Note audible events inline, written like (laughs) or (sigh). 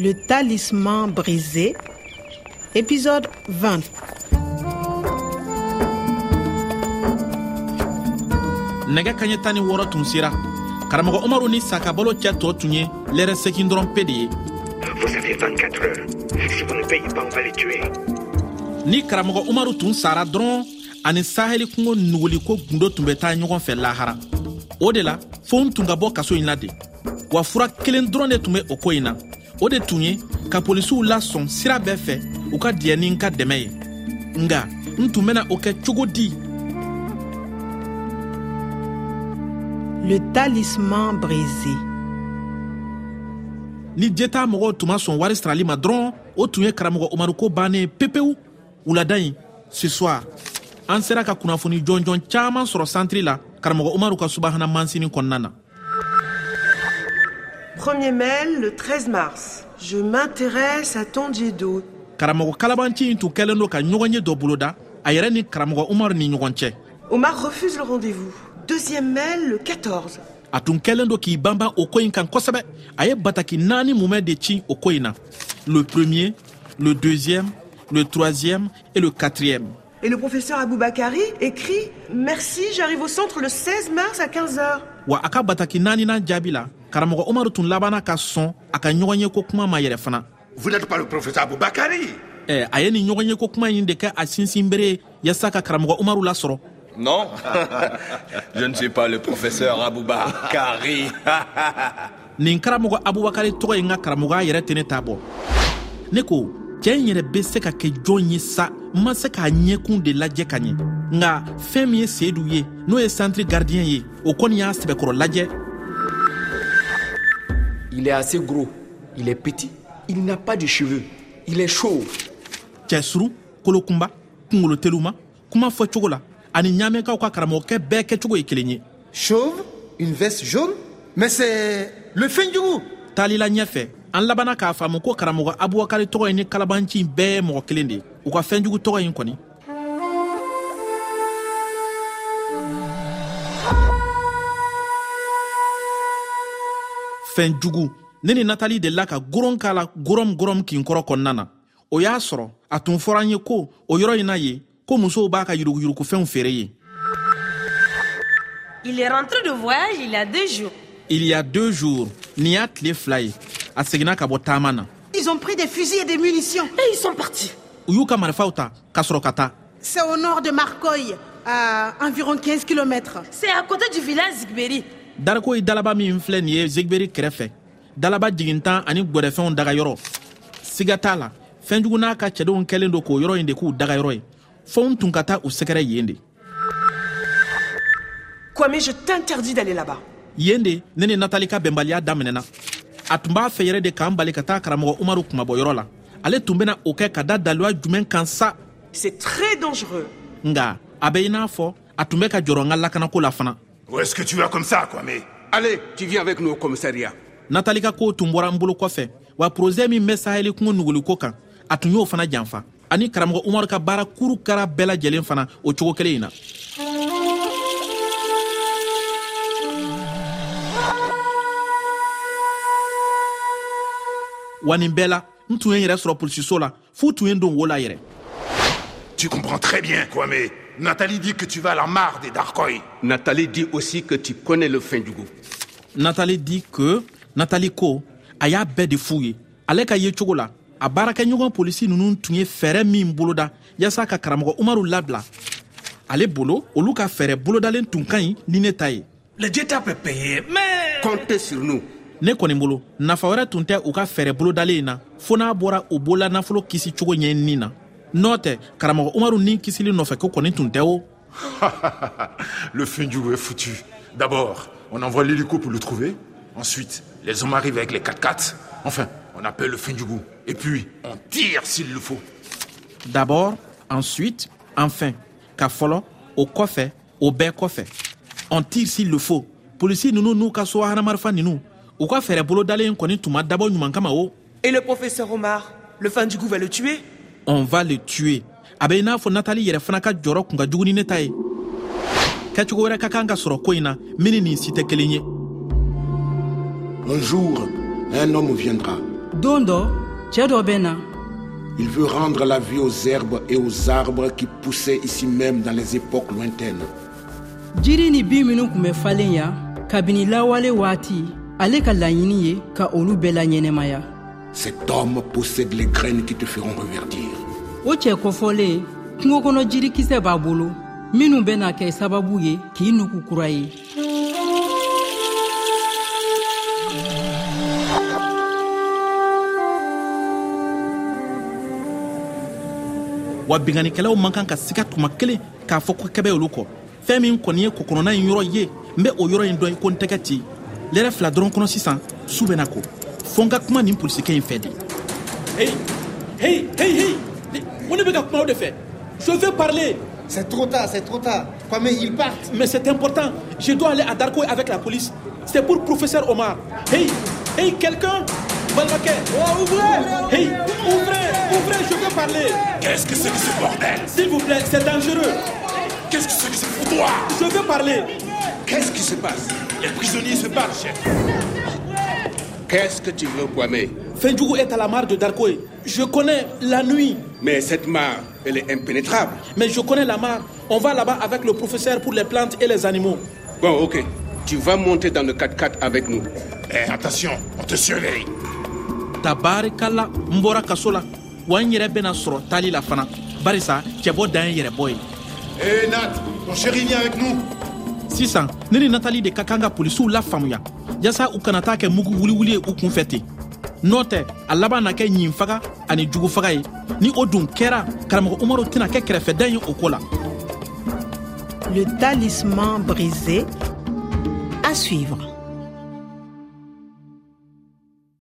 Le talisman brisé, épisode 20. nɛgɛ kaɲɛ tan ni wɔɔrɔ tun sera karamɔgɔ umaru ni sakabalo cɛ tɔ tun ye lɛrɛ sekin dɔrɔn pe de ye Vous avez 24 heures. Si vous ne payez pas, on va les tuer. ni karamɔgɔ umaru tun sara dɔrɔn ani sahɛli kungo nuguliko gundo tun bɛ taa ɲɔgɔn fɛ lahara o de la fɔnw tun ka bɔ kaso in la de wa fura kelen dɔrɔn de tun bɛ o ko in na o de tun ye ka polisiw lasɔn sira bɛɛ fɛ u ka diɲɛ ni n ka dɛmɛ ye. Nga n tun bena o kɛ cogo di? Le talisman brisé. ni jeta mɔgɔw tun ma sɔn wari sarali ma dɔrɔn o tun ye karamɔgɔ umaru ko bannen pepewu. Wulada ɲi ce soir. An sera ka kunnafoni jɔnjɔn caaman sɔrɔ santiri la karamɔgɔ umaru ka subahana mansini kɔnɔna na Premier mail le 13 mars. Je m'intéresse à Tondiedo. karamɔgɔ kalabanci in tun kɛlen do ka dɔ boloda a yɛrɛ ni karamɔgɔ umaru ni ɲɔgɔn cɛ Omar refuse le rendez-vous. Deuxième mail le 14. a tun kɛlen do k'i banban o ko ɲi kan kosɛbɛ a ye bataki naani mumɛ de ci o ko ɲi na le premier le deuxième le troisième et le quatrième Et le professeur Aboubakari écrit Merci, j'arrive au centre le 16 mars à 15h. wa a ka bataki naaninan jaabi la karamɔgɔ umaru tun labana ka sɔn a ka ɲɔgɔnye ko kuma ma yɛrɛ fana. Vous n'êtes pas le professeur Aboubakari ɛ a ye nin ɲɔgɔnye ko kuma ɲi de kɛ a sinsin bere ye yaasa ka karamɔgɔ umaru lasɔrɔ. Non, (laughs) je ne suis pas le professeur Aboubakari. (laughs) nin karamɔgɔ abubakari tɔgɔ ye n ka karamɔgɔya yɛrɛ tɛ ne t'a bɔ. Ne ko cɛɛ in yɛrɛ be se ka kɛ jɔn ye sa n ma se k'a ɲɛkun de lajɛ ka ɲɛ. Nga fɛɛn min ye seedu ye n'o ye santiri gardiyɛn ye o kɔni y'a sɛbɛkɔrɔ lajɛ Il est assez gros, il est petit, il n'a pas de cheveux, il est chauve. cɛsuru kolokunba kungolo teluma kuma fɔ cogo la ani ɲaamɛkaw ka karamɔgɔkɛ bɛɛ kɛcogo ye kelen ye. Chauve, une veste jaune, mais c'est le Fendjougou. taalila ɲɛfɛ an labana k'a faamu ko karamɔgɔ abubakari tɔgɔ ye ni kalabanci bɛɛ ye mɔgɔ kelen de ye. U ka fɛnjugu tɔgɔ yin kɔni fɛnjugu ne ni natali delila ka goron k'a la gorom gorom kin kɔrɔ kɔnɔna na o y'a sɔrɔ a tun fɔra an ye ko o yɔrɔ in na ye ko musow b'a ka yuruguyurugufɛnw feere ye Il est rentré de voyage il y a deux jours. il y a deux jours nin y'a tile fila ye a seginna ka bɔ taama na Ils ont pris des fusils et des munitions. Et ils sont partis. u y'u ka marifaw ta ka sɔrɔ ka taa C'est au nord de Marcoy, à environ 15 km. C'est à côté du village Zigberi. Dariko ye dalaba min filɛ nin ye zegberi kɛrɛfɛ. Dalaba jigintan ani gwɛrɛfɛnw dagayɔrɔ siga t'a la fɛnjugu n'a ka cɛdenw kɛlen do k'o yɔrɔ in de k'u dagayɔrɔ ye. Fɔnw tun ka taa u sɛgɛrɛ yen de. Kwame, je t'interdis d'aller là-bas. yen de ne ni natali ka bɛnbaliya daminɛna. A tun b'a fɛ yɛrɛ de k'an bali ka taa karamɔgɔ umaru kumabɔyɔrɔ la. Ale tun bena o kɛ ka da daluya jumɛn kan sa? C'est très dangereux. nga a bɛ i n'a fɔ a tun bɛ ka jɔrɔ n ka lakanako la fana Où est-ce que tu vas comme ça, Kwame Allez, tu viens avec nous au commissariat. natali ka kow tun bɔra n bolo kɔfɛ wa porozɛ min bɛ sahɛli kungo nuguliko kan a tun y'o fana janfa ani karamɔgɔ umaru ka baara kuru kara bɛɛ lajɛlen fana o cogo kelen in na wa nin bɛɛ la n tun ye n yɛrɛ sɔrɔ polisiso la f'u tun ye n don wo la yɛrɛ Tu comprends très bien, Kwame. Nathalie dit que tu vas à la mare des Darkoi. Nathalie dit aussi que tu connais le Fendjougou. natali di que natali ko a y'a bɛɛ de f'u ye ale ka ye cogo la a baarakɛɲɔgɔn polisi ninnu tun ye fɛɛrɛ min boloda yaasa ka karamɔgɔ umaru labila ale bolo olu ka fɛɛrɛ bolodalen tun ka ɲi ni ne ta ye payer, mais... Comptez sur nous. ne kɔni bolo nafa wɛrɛ tun tɛ u ka fɛɛrɛ bolodalen in na fɔɔ n'a bɔra u bolola nafolo kisi cogo na n'o tɛ karamɔgɔ umaru ni kisili nɔfɛ ko kɔni tun tɛ o le Fendjougou est foutu. D'abord, on envoie l'hélico pour le trouver. Ensuite, les hommes arrivent avec les 4x4. Enfin, on appelle le Fendjougou. Et puis, on tire s'il le faut. d'abord ensuite enfin ka fɔlɔ o kɔfɛ o bɛɛ kɔfɛ on tire s'il le faut polisi nunu n'u ka sohana marifa ninu u ka fɛɛrɛ bolodalen kɔni tun ma dabɔ ɲuman kama o Et le professeur Omar Le fin du goût va le tuer? On va le tuer. A bɛ i n'a fɔ natali yɛrɛ fana ka jɔrɔ kun ka jugu ni ne ta ye kɛcogo wɛrɛ ka kan ka sɔrɔ ko in na min ni nin si tɛ kelen ye Un jour, un homme viendra. don dɔ cɛɛ dɔ bɛ na Il veut rendre la vie aux herbes et aux arbres qui poussaient ici même dans les époques lointaines. jiri ni bin minw kun bɛ falen ya kabini lawale waati ale ka laɲini ye ka olu bɛɛ laɲɛnɛmaya Cet homme possède les graines qui te feront reverdir. o cɛɛ kɔfɔlen kungo kɔnɔ jirikisɛ b'a bolo. Minw bena kɛ sababu ye k'i nugu kura ye wa binganikɛlaw man kan ka siga tuma kelen k'a fɔ ko kɛbɛ olu kɔ fɛɛn min kɔni ye kokɔnɔna in yɔrɔ ye n bɛ o yɔrɔ in dɔn i ko n tɛgɛ ci lɛrɛ fila dɔrɔn kɔnɔ sisan su bɛna ko fɔ n ka kuma nin polisikɛ in fɛ de Hey, hey, hey, hey Mon ne veut pas parler de fait. Je veux parler. C'est trop tard, c'est trop tard. Kwame, ils partent. Mais c'est important. Je dois aller à Darko avec la police. C'est pour professeur Omar. Hey, hey, quelqu'un? Balmaké, oh, ouvrez Hey, ouvrez, ouvrez, je veux parler. Qu'est-ce que c'est que ce bordel? S'il vous plaît, c'est dangereux. Qu'est-ce que c'est que ce foutoir? Je veux parler. Qu'est-ce qui se passe? Les prisonniers se battent, chef. Qu'est-ce que tu veux, Kwame? Fendjougou est à la mare de Darkoé. Je connais la nuit. Mais cette mare, elle est impénétrable. Mais je connais la mare. On va là-bas avec le professeur pour les plantes et les animaux. Bon, ok. Tu vas monter dans le 4x4 avec nous. Eh, attention, on te surveille. tabarikala n bɔra kaso la wa n yɛrɛ bena sɔrɔ taali la fana barisa cɛbɔ dan ye yɛrɛbɔ ye Eh, Nat, ton chéri vient avec nous. sisan ne ni natali de ka kan ka polisiw lafaamuya yaasa u kana taa kɛ mugu wuliwuli ye u kun fɛ ten. A laban na kɛ ɲinfaga ani ni o dun kɛra karamɔgɔ umaru tɛna kɛ kɛrɛfɛdan ye o Le talisman brisé à suivre.